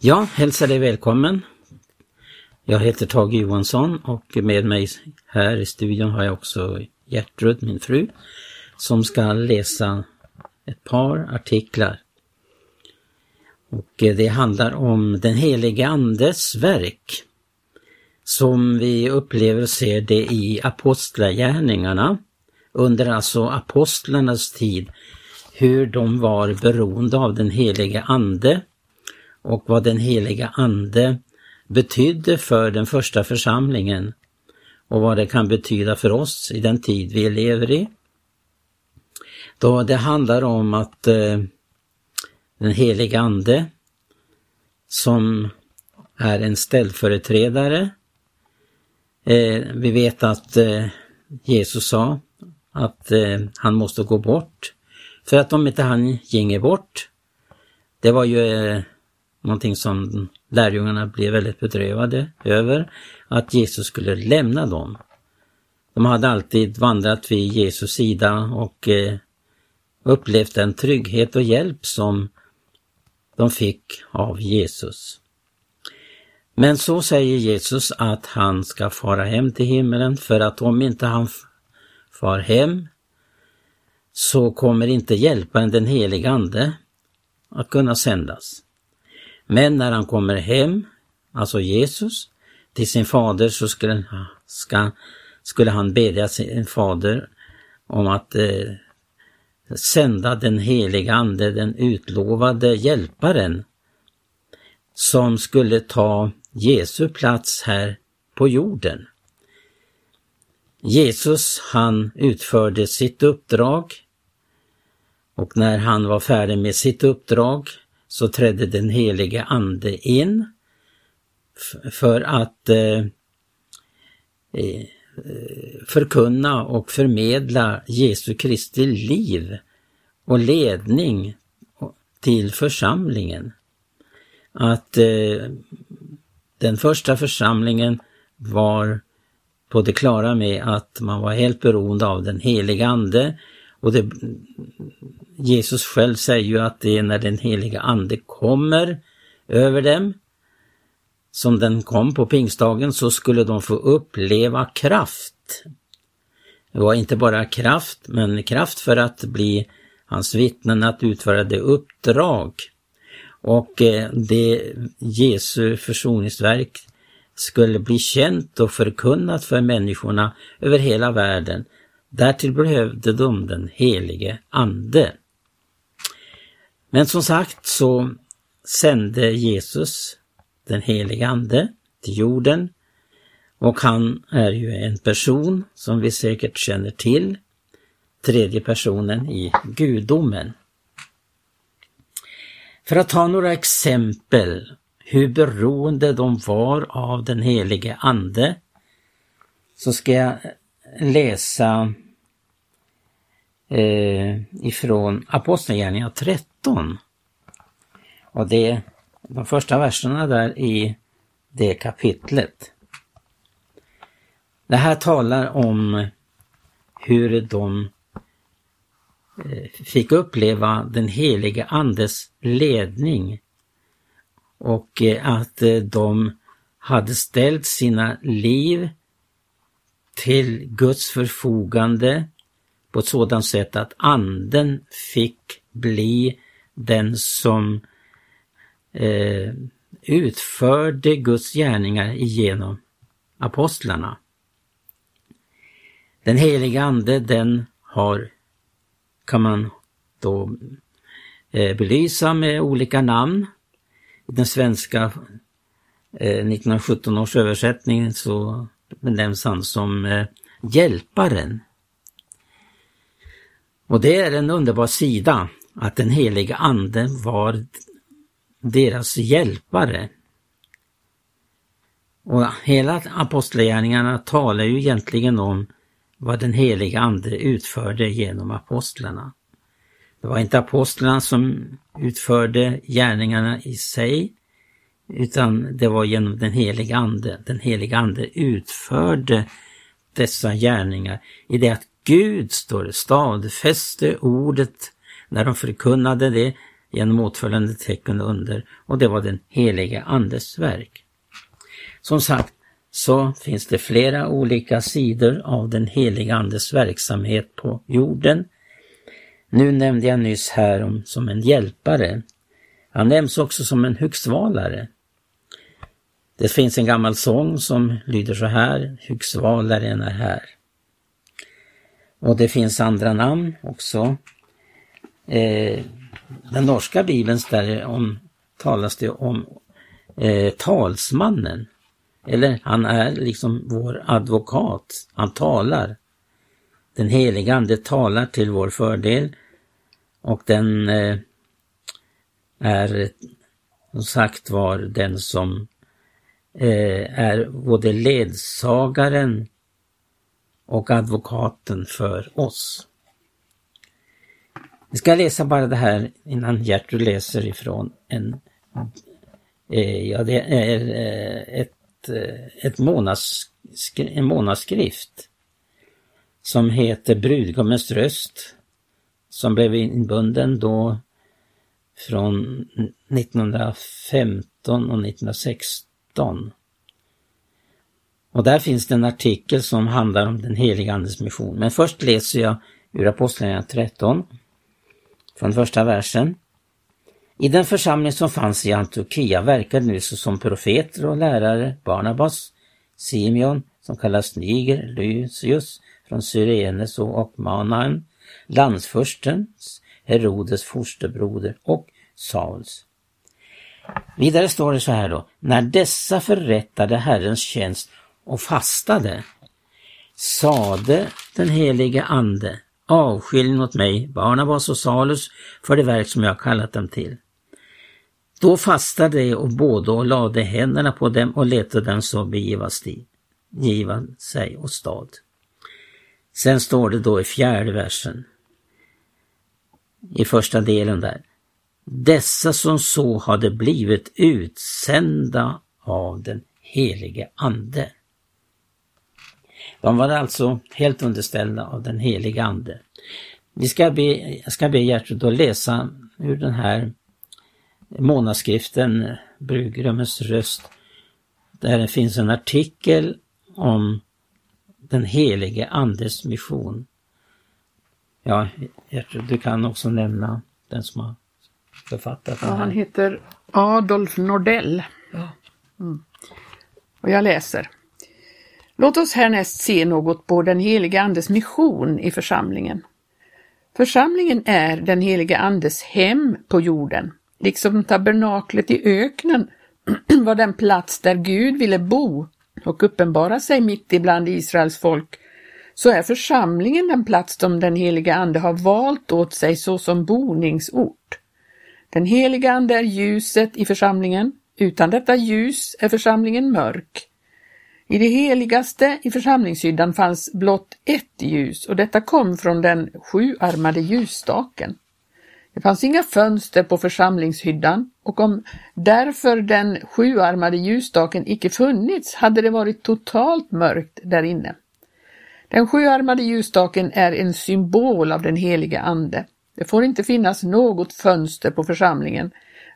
Ja, hälsa dig välkommen. Jag heter Tage Johansson och med mig här i studion har jag också Gertrud, min fru, som ska läsa ett par artiklar. Och eh, det handlar om den helige Andes verk som vi upplever och ser det i apostlagärningarna under alltså apostlarnas tid, hur de var beroende av den helige Ande och vad den heliga Ande betydde för den första församlingen och vad det kan betyda för oss i den tid vi lever i. Då det handlar om att eh, den heliga Ande som är en ställföreträdare. Eh, vi vet att eh, Jesus sa att eh, han måste gå bort. För att om inte han ginge bort, det var ju eh, någonting som lärjungarna blev väldigt bedrövade över, att Jesus skulle lämna dem. De hade alltid vandrat vid Jesus sida och eh, upplevt den trygghet och hjälp som de fick av Jesus. Men så säger Jesus att han ska fara hem till himmelen för att om inte han far hem så kommer inte hjälparen den helige Ande att kunna sändas. Men när han kommer hem, alltså Jesus, till sin fader så skulle, ska, skulle han bedja sin fader om att eh, sända den heliga Ande, den utlovade hjälparen, som skulle ta Jesu plats här på jorden. Jesus han utförde sitt uppdrag och när han var färdig med sitt uppdrag så trädde den helige Ande in för att eh, eh, förkunna och förmedla Jesu Kristi liv och ledning till församlingen. Att eh, den första församlingen var på det klara med att man var helt beroende av den heliga Ande och det, Jesus själv säger ju att det är när den heliga Ande kommer över dem, som den kom på pingstdagen, så skulle de få uppleva kraft. Det var inte bara kraft, men kraft för att bli hans vittnen, att utföra det uppdrag. Och eh, det Jesu försoningsverk skulle bli känt och förkunnat för människorna över hela världen. Därtill behövde de den helige Ande. Men som sagt så sände Jesus den helige Ande till jorden och han är ju en person som vi säkert känner till, tredje personen i gudomen. För att ta några exempel hur beroende de var av den helige Ande så ska jag läsa eh, ifrån Apostlagärningarna 13. Och det är de första verserna där i det kapitlet. Det här talar om hur de eh, fick uppleva den helige Andes ledning och eh, att eh, de hade ställt sina liv till Guds förfogande på ett sådant sätt att anden fick bli den som eh, utförde Guds gärningar genom apostlarna. Den heliga ande den har, kan man då eh, belysa med olika namn. I den svenska eh, 1917 års översättning så benämns han som eh, Hjälparen. Och det är en underbar sida att den heliga Ande var deras hjälpare. Och hela apostlagärningarna talar ju egentligen om vad den heliga ande utförde genom apostlarna. Det var inte apostlarna som utförde gärningarna i sig, utan det var genom den heliga ande. Den heliga ande utförde dessa gärningar i det att Gud, står det, stadfäste ordet när de förkunnade det genom åtföljande tecken under och det var den helige Andes verk. Som sagt så finns det flera olika sidor av den helige Andes verksamhet på jorden. Nu nämnde jag nyss här om som en hjälpare. Han nämns också som en huxvalare. Det finns en gammal sång som lyder så här, Huxvalaren är här. Och det finns andra namn också. Eh, den norska bibeln där om, talas det om eh, talsmannen. Eller han är liksom vår advokat. Han talar. Den heliga Ande talar till vår fördel och den eh, är som sagt var den som eh, är både ledsagaren och advokaten för oss. Vi ska läsa bara det här innan Gertrud läser ifrån en, eh, ja det är eh, ett, eh, ett månadsskri en månadsskrift som heter Brudgummens röst som blev inbunden då från 1915 och 1916. Och där finns det en artikel som handlar om den heliga Andes mission. Men först läser jag ur Apostlagärningarna 13 från första versen. I den församling som fanns i Antiochia verkade nu som profeter och lärare Barnabas, Simeon, som kallas Niger, Lysius från Syrenes och Manaim, landsfurstens, Herodes fosterbroder och Sauls. Vidare står det så här då, när dessa förrättade Herrens tjänst och fastade, sade den helige Ande, Avskiljning åt mig, Barnabas och Salus, för det verk som jag kallat dem till. Då fastade de och båda och lade händerna på dem och lät dem så begiva sig och stad. Sen står det då i fjärde versen, i första delen där. Dessa som så hade blivit utsända av den helige Ande. De var alltså helt underställda av den helige Ande. Vi ska be, jag ska be Gertrud att läsa ur den här månadsskriften Brudgummens röst. Där det finns en artikel om den helige Andes mission. Ja, Gertrud, du kan också nämna den som har författat den ja, Han heter Adolf Nordell. Ja. Mm. Och jag läser. Låt oss härnäst se något på den helige Andes mission i församlingen. Församlingen är den helige Andes hem på jorden, liksom tabernaklet i öknen var den plats där Gud ville bo och uppenbara sig mitt ibland Israels folk, så är församlingen den plats som den helige Ande har valt åt sig såsom boningsort. Den helige Ande är ljuset i församlingen, utan detta ljus är församlingen mörk. I det heligaste i församlingshyddan fanns blott ett ljus och detta kom från den sjuarmade ljusstaken. Det fanns inga fönster på församlingshyddan och om därför den sjuarmade ljusstaken icke funnits hade det varit totalt mörkt där inne. Den sjuarmade ljusstaken är en symbol av den heliga Ande. Det får inte finnas något fönster på församlingen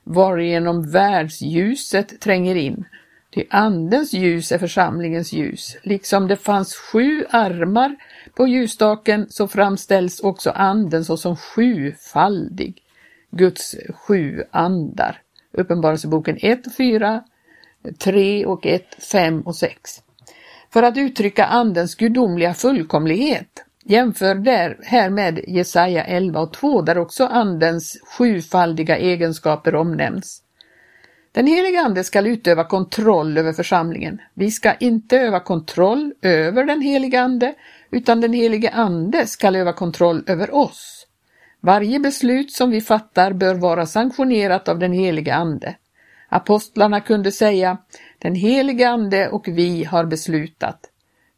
varigenom världsljuset tränger in Ty Andens ljus är församlingens ljus. Liksom det fanns sju armar på ljusstaken så framställs också Anden såsom sjufaldig. Guds sju andar. Uppenbarelseboken 1 och 4, 3 och 1, 5 och 6. För att uttrycka Andens gudomliga fullkomlighet Jämför där här med Jesaja 11 och 2 där också Andens sjufaldiga egenskaper omnämns. Den helige Ande skall utöva kontroll över församlingen. Vi ska inte öva kontroll över den helige Ande, utan den helige Ande skall öva kontroll över oss. Varje beslut som vi fattar bör vara sanktionerat av den helige Ande. Apostlarna kunde säga, den helige Ande och vi har beslutat.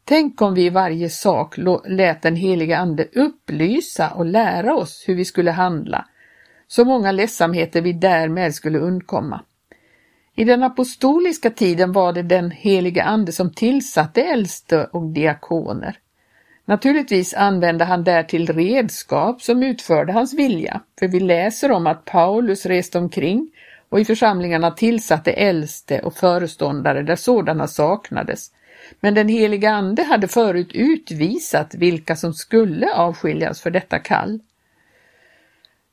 Tänk om vi i varje sak lät den helige Ande upplysa och lära oss hur vi skulle handla. Så många ledsamheter vi därmed skulle undkomma. I den apostoliska tiden var det den helige Ande som tillsatte äldste och diakoner. Naturligtvis använde han därtill redskap som utförde hans vilja, för vi läser om att Paulus reste omkring och i församlingarna tillsatte äldste och föreståndare där sådana saknades. Men den heliga Ande hade förut utvisat vilka som skulle avskiljas för detta kall.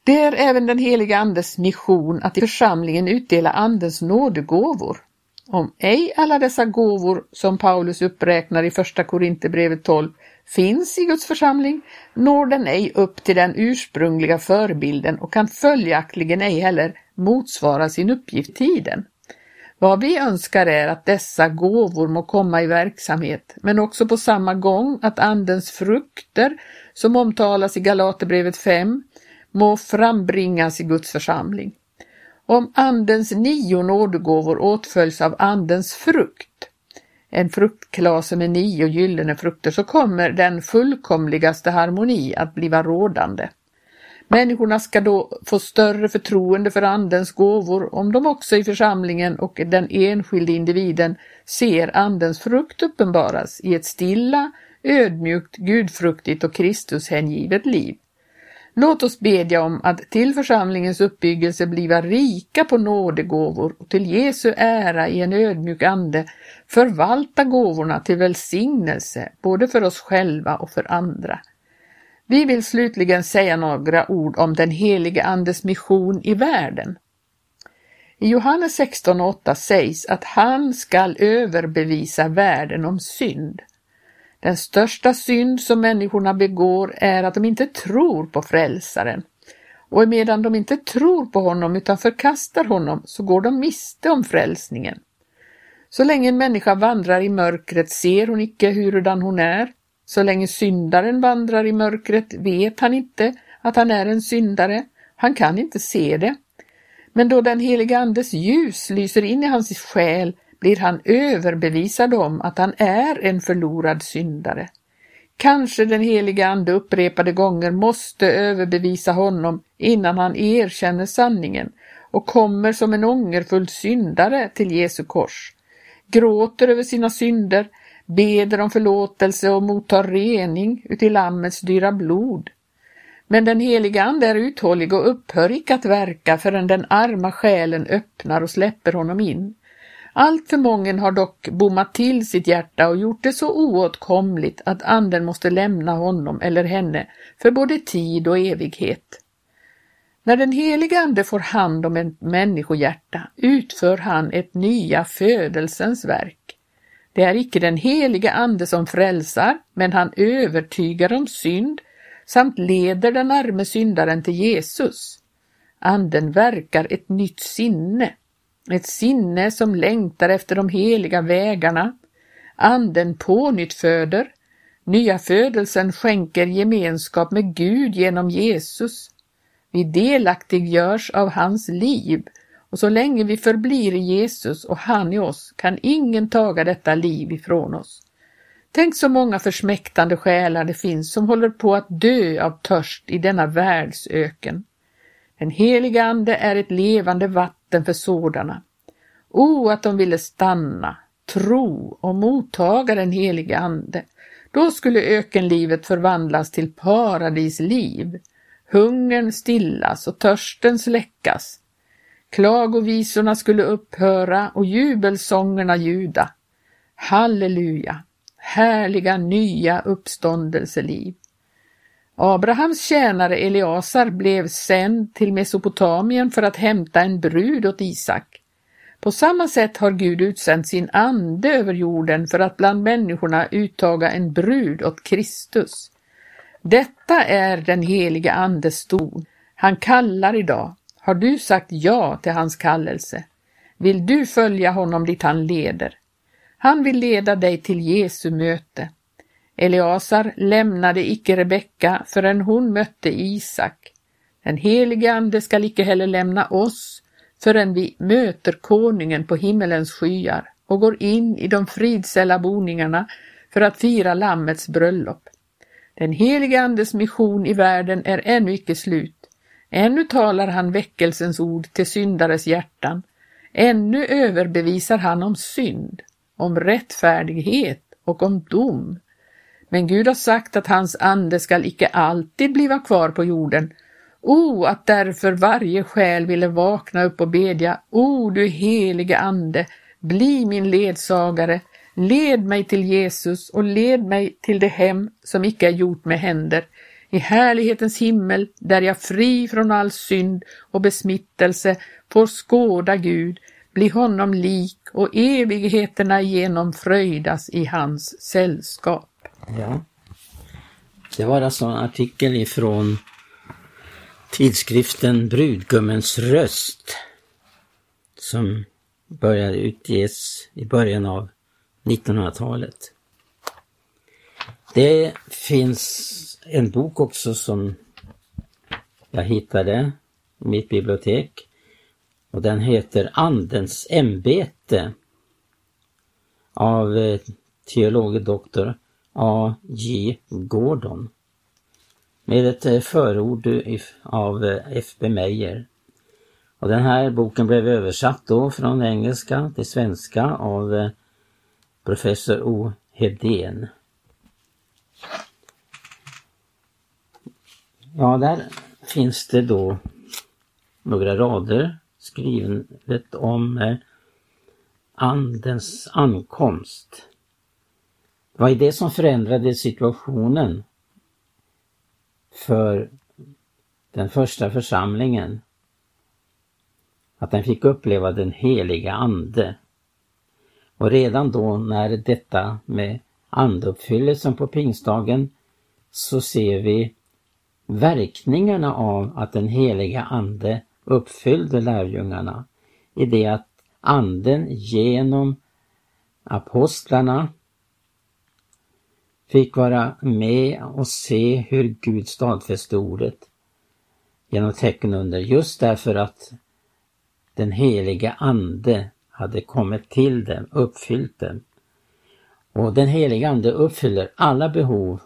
Det är även den heliga Andes mission att i församlingen utdela Andens nådegåvor. Om ej alla dessa gåvor som Paulus uppräknar i Första Korinthierbrevet 12 finns i Guds församling når den ej upp till den ursprungliga förebilden och kan följaktligen ej heller motsvara sin uppgift tiden. Vad vi önskar är att dessa gåvor må komma i verksamhet, men också på samma gång att Andens frukter, som omtalas i Galaterbrevet 5, må frambringas i Guds församling. Om Andens nio nådegåvor åtföljs av Andens frukt, en fruktklase med nio gyllene frukter, så kommer den fullkomligaste harmoni att bliva rådande. Människorna ska då få större förtroende för Andens gåvor om de också i församlingen och den enskilde individen ser Andens frukt uppenbaras i ett stilla, ödmjukt, gudfruktigt och Kristushängivet liv. Låt oss bedja om att till församlingens uppbyggelse bliva rika på nådegåvor och till Jesu ära i en ödmjuk ande förvalta gåvorna till välsignelse både för oss själva och för andra. Vi vill slutligen säga några ord om den helige Andes mission i världen. I Johannes 16.8 sägs att han skall överbevisa världen om synd. Den största synd som människorna begår är att de inte tror på frälsaren. Och medan de inte tror på honom utan förkastar honom så går de miste om frälsningen. Så länge en människa vandrar i mörkret ser hon icke hurudan hon är. Så länge syndaren vandrar i mörkret vet han inte att han är en syndare. Han kan inte se det. Men då den heliga Andes ljus lyser in i hans själ blir han överbevisad om att han är en förlorad syndare. Kanske den heliga Ande upprepade gånger måste överbevisa honom innan han erkänner sanningen och kommer som en ångerfull syndare till Jesu kors, gråter över sina synder, beder om förlåtelse och mottar rening uti Lammets dyra blod. Men den heliga Ande är uthållig och upphör icke att verka förrän den arma själen öppnar och släpper honom in. Allt för många har dock bommat till sitt hjärta och gjort det så oåtkomligt att anden måste lämna honom eller henne för både tid och evighet. När den helige Ande får hand om ett människohjärta utför han ett nya födelsens verk. Det är icke den helige Ande som frälsar, men han övertygar om synd samt leder den arme syndaren till Jesus. Anden verkar ett nytt sinne ett sinne som längtar efter de heliga vägarna. Anden pånyttföder. Nya födelsen skänker gemenskap med Gud genom Jesus. Vi delaktiggörs av hans liv och så länge vi förblir i Jesus och han i oss kan ingen taga detta liv ifrån oss. Tänk så många försmäktande själar det finns som håller på att dö av törst i denna världsöken. Den helige Ande är ett levande vatten för sådana. O, att de ville stanna, tro och mottaga den helige Ande. Då skulle ökenlivet förvandlas till paradisliv, hungern stillas och törsten släckas. Klagovisorna skulle upphöra och jubelsångerna ljuda. Halleluja! Härliga nya uppståndelseliv. Abrahams tjänare Eliasar blev sänd till Mesopotamien för att hämta en brud åt Isak. På samma sätt har Gud utsänt sin ande över jorden för att bland människorna uttaga en brud åt Kristus. Detta är den helige Andes ton. Han kallar idag. Har du sagt ja till hans kallelse? Vill du följa honom dit han leder? Han vill leda dig till Jesu möte. Eleasar lämnade icke Rebecka förrän hon mötte Isak. Den helige Ande skall icke heller lämna oss förrän vi möter konungen på himmelens skyar och går in i de fridsälla boningarna för att fira Lammets bröllop. Den helige Andes mission i världen är ännu icke slut. Ännu talar han väckelsens ord till syndares hjärtan. Ännu överbevisar han om synd, om rättfärdighet och om dom. Men Gud har sagt att hans ande skall icke alltid bliva kvar på jorden. O, att därför varje själ ville vakna upp och bedja. O, du helige ande, bli min ledsagare, led mig till Jesus och led mig till det hem som icke är gjort med händer, i härlighetens himmel, där jag fri från all synd och besmittelse får skåda Gud, bli honom lik och evigheterna igenom fröjdas i hans sällskap. Ja. Det var alltså en artikel ifrån tidskriften Brudgummens röst som började utges i början av 1900-talet. Det finns en bok också som jag hittade i mitt bibliotek och den heter Andens ämbete av eh, teolog doktor A. J. Gordon med ett eh, förord av eh, F.B. Meyer. Och den här boken blev översatt då från engelska till svenska av eh, professor O. Hedén. Ja, där finns det då några rader skrivet om Andens ankomst. Det var det som förändrade situationen för den första församlingen. Att den fick uppleva den heliga Ande. Och redan då när detta med andeuppfyllelsen på pingstdagen så ser vi verkningarna av att den heliga Ande uppfyllde lärjungarna i det att Anden genom apostlarna fick vara med och se hur Gud stadfäste ordet genom tecken under just därför att den helige Ande hade kommit till dem, uppfyllt dem. Och den helige Ande uppfyller alla behov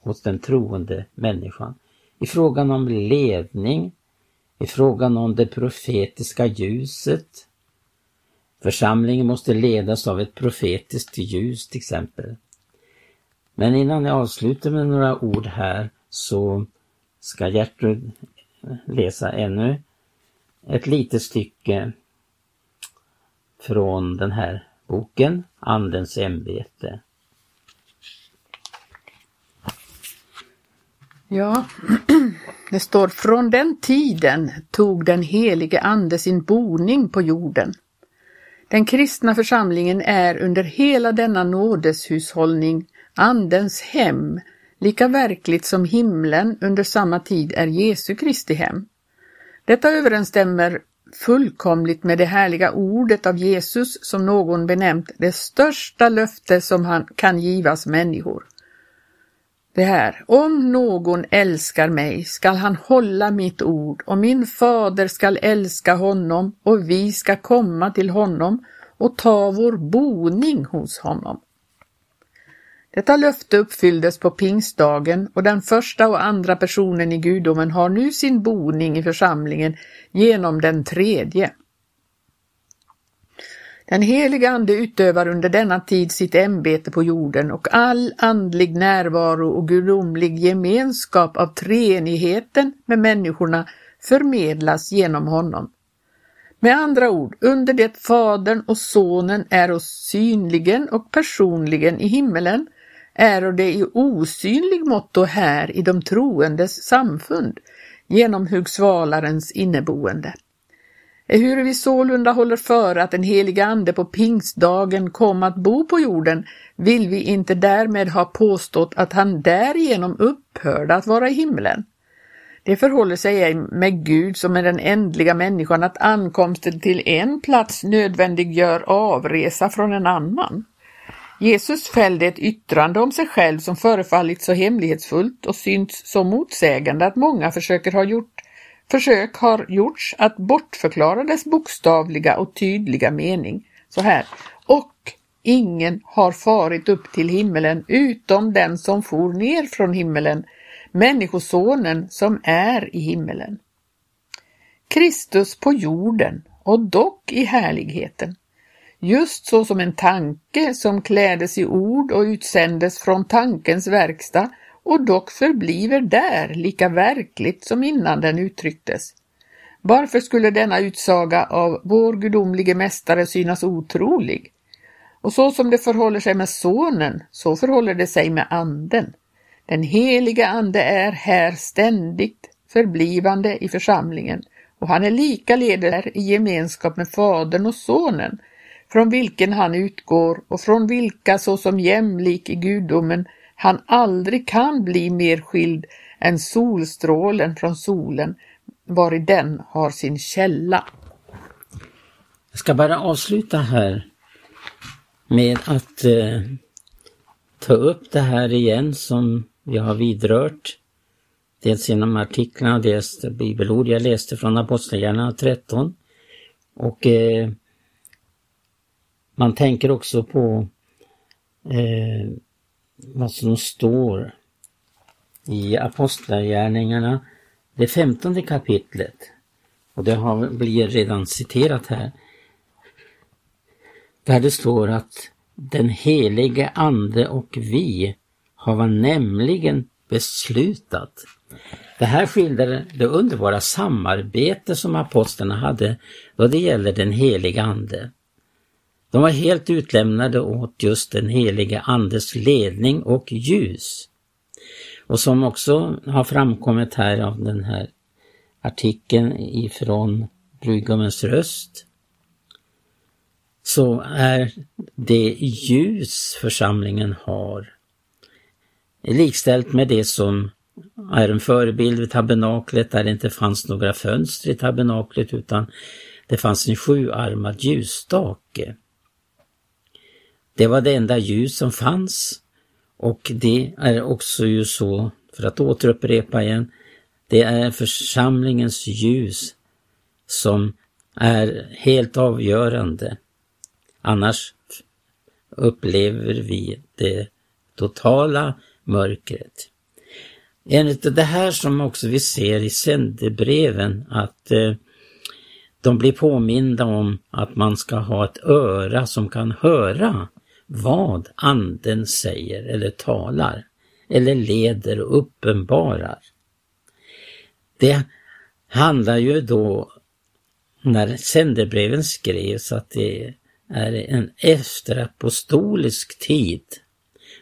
hos den troende människan. I frågan om ledning, i frågan om det profetiska ljuset. Församlingen måste ledas av ett profetiskt ljus till exempel. Men innan jag avslutar med några ord här så ska Gertrud läsa ännu ett litet stycke från den här boken, Andens ämbete. Ja, det står från den tiden tog den helige Ande sin boning på jorden. Den kristna församlingen är under hela denna nådeshushållning Andens hem, lika verkligt som himlen under samma tid är Jesu Kristi hem. Detta överensstämmer fullkomligt med det härliga ordet av Jesus som någon benämnt det största löfte som han kan givas människor. Det här, om någon älskar mig skall han hålla mitt ord och min fader skall älska honom och vi ska komma till honom och ta vår boning hos honom. Detta löfte uppfylldes på pingstdagen och den första och andra personen i gudomen har nu sin boning i församlingen genom den tredje. Den heliga Ande utövar under denna tid sitt ämbete på jorden och all andlig närvaro och gudomlig gemenskap av treenigheten med människorna förmedlas genom honom. Med andra ord, under det Fadern och Sonen är oss synligen och personligen i himmelen, är det i osynlig måtto här i de troendes samfund genom hugsvalarens inneboende. Ehuru vi sålunda håller före att den heliga Ande på pingstdagen kom att bo på jorden, vill vi inte därmed ha påstått att han därigenom upphörde att vara i himlen. Det förhåller sig ej med Gud som med den ändliga människan att ankomsten till en plats nödvändiggör avresa från en annan. Jesus fällde ett yttrande om sig själv som förefallit så hemlighetsfullt och synts så motsägande att många försöker ha gjort Försök har gjorts att bortförklara dess bokstavliga och tydliga mening så här. Och ingen har farit upp till himmelen utom den som for ner från himmelen, Människosonen som är i himmelen. Kristus på jorden och dock i härligheten just så som en tanke som klädes i ord och utsändes från tankens verkstad och dock förbliver där lika verkligt som innan den uttrycktes. Varför skulle denna utsaga av vår gudomlige mästare synas otrolig? Och så som det förhåller sig med sonen, så förhåller det sig med anden. Den heliga ande är här ständigt förblivande i församlingen och han är likaledes i gemenskap med Fadern och Sonen, från vilken han utgår och från vilka såsom jämlik i gudomen han aldrig kan bli mer skild än solstrålen från solen, vari den har sin källa. Jag ska bara avsluta här med att eh, ta upp det här igen som vi har vidrört. Dels genom artiklarna, dels bibelord jag läste från Apostlagärningarna 13. Och eh, man tänker också på eh, vad som står i Apostlagärningarna, det femtonde kapitlet. Och det har, blir redan citerat här. Där det står att den helige ande och vi har nämligen beslutat. Det här skildrar det underbara samarbete som apostlarna hade då det gäller den heliga ande. De var helt utlämnade åt just den helige Andes ledning och ljus. Och som också har framkommit här av den här artikeln ifrån Brudgummens röst, så är det ljus församlingen har likställt med det som är en förebild vid tabernaklet där det inte fanns några fönster i tabernaklet utan det fanns en sjuarmad ljusstake. Det var det enda ljus som fanns och det är också ju så, för att återupprepa igen, det är församlingens ljus som är helt avgörande. Annars upplever vi det totala mörkret. Enligt det här som också vi ser i sändebreven att eh, de blir påminda om att man ska ha ett öra som kan höra vad anden säger eller talar eller leder och uppenbarar. Det handlar ju då, när sändebreven skrevs, att det är en efterapostolisk tid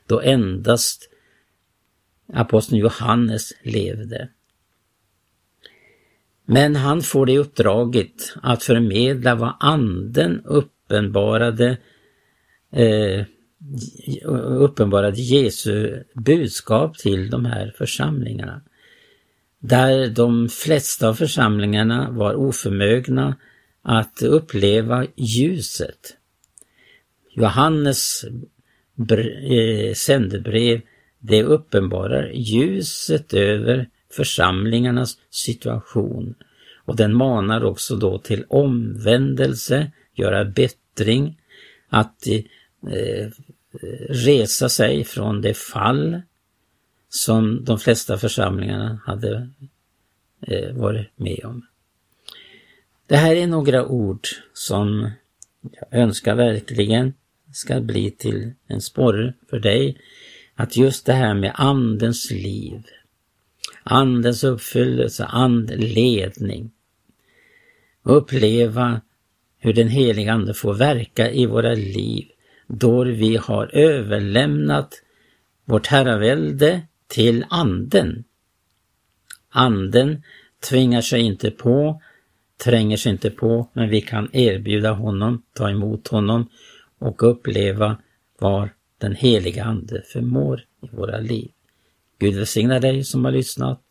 då endast aposteln Johannes levde. Men han får det uppdraget att förmedla vad anden uppenbarade eh, uppenbarade Jesu budskap till de här församlingarna. Där de flesta av församlingarna var oförmögna att uppleva ljuset. Johannes eh, sändebrev det uppenbarar ljuset över församlingarnas situation och den manar också då till omvändelse, göra bättring, att eh, Eh, eh, resa sig från det fall som de flesta församlingarna hade eh, varit med om. Det här är några ord som jag önskar verkligen ska bli till en sporre för dig att just det här med andens liv, andens uppfyllelse, andledning, uppleva hur den heliga Ande får verka i våra liv då vi har överlämnat vårt herravälde till Anden. Anden tvingar sig inte på, tränger sig inte på, men vi kan erbjuda honom, ta emot honom och uppleva vad den heliga Ande förmår i våra liv. Gud välsigna dig som har lyssnat.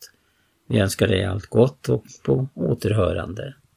Vi önskar dig allt gott och på återhörande.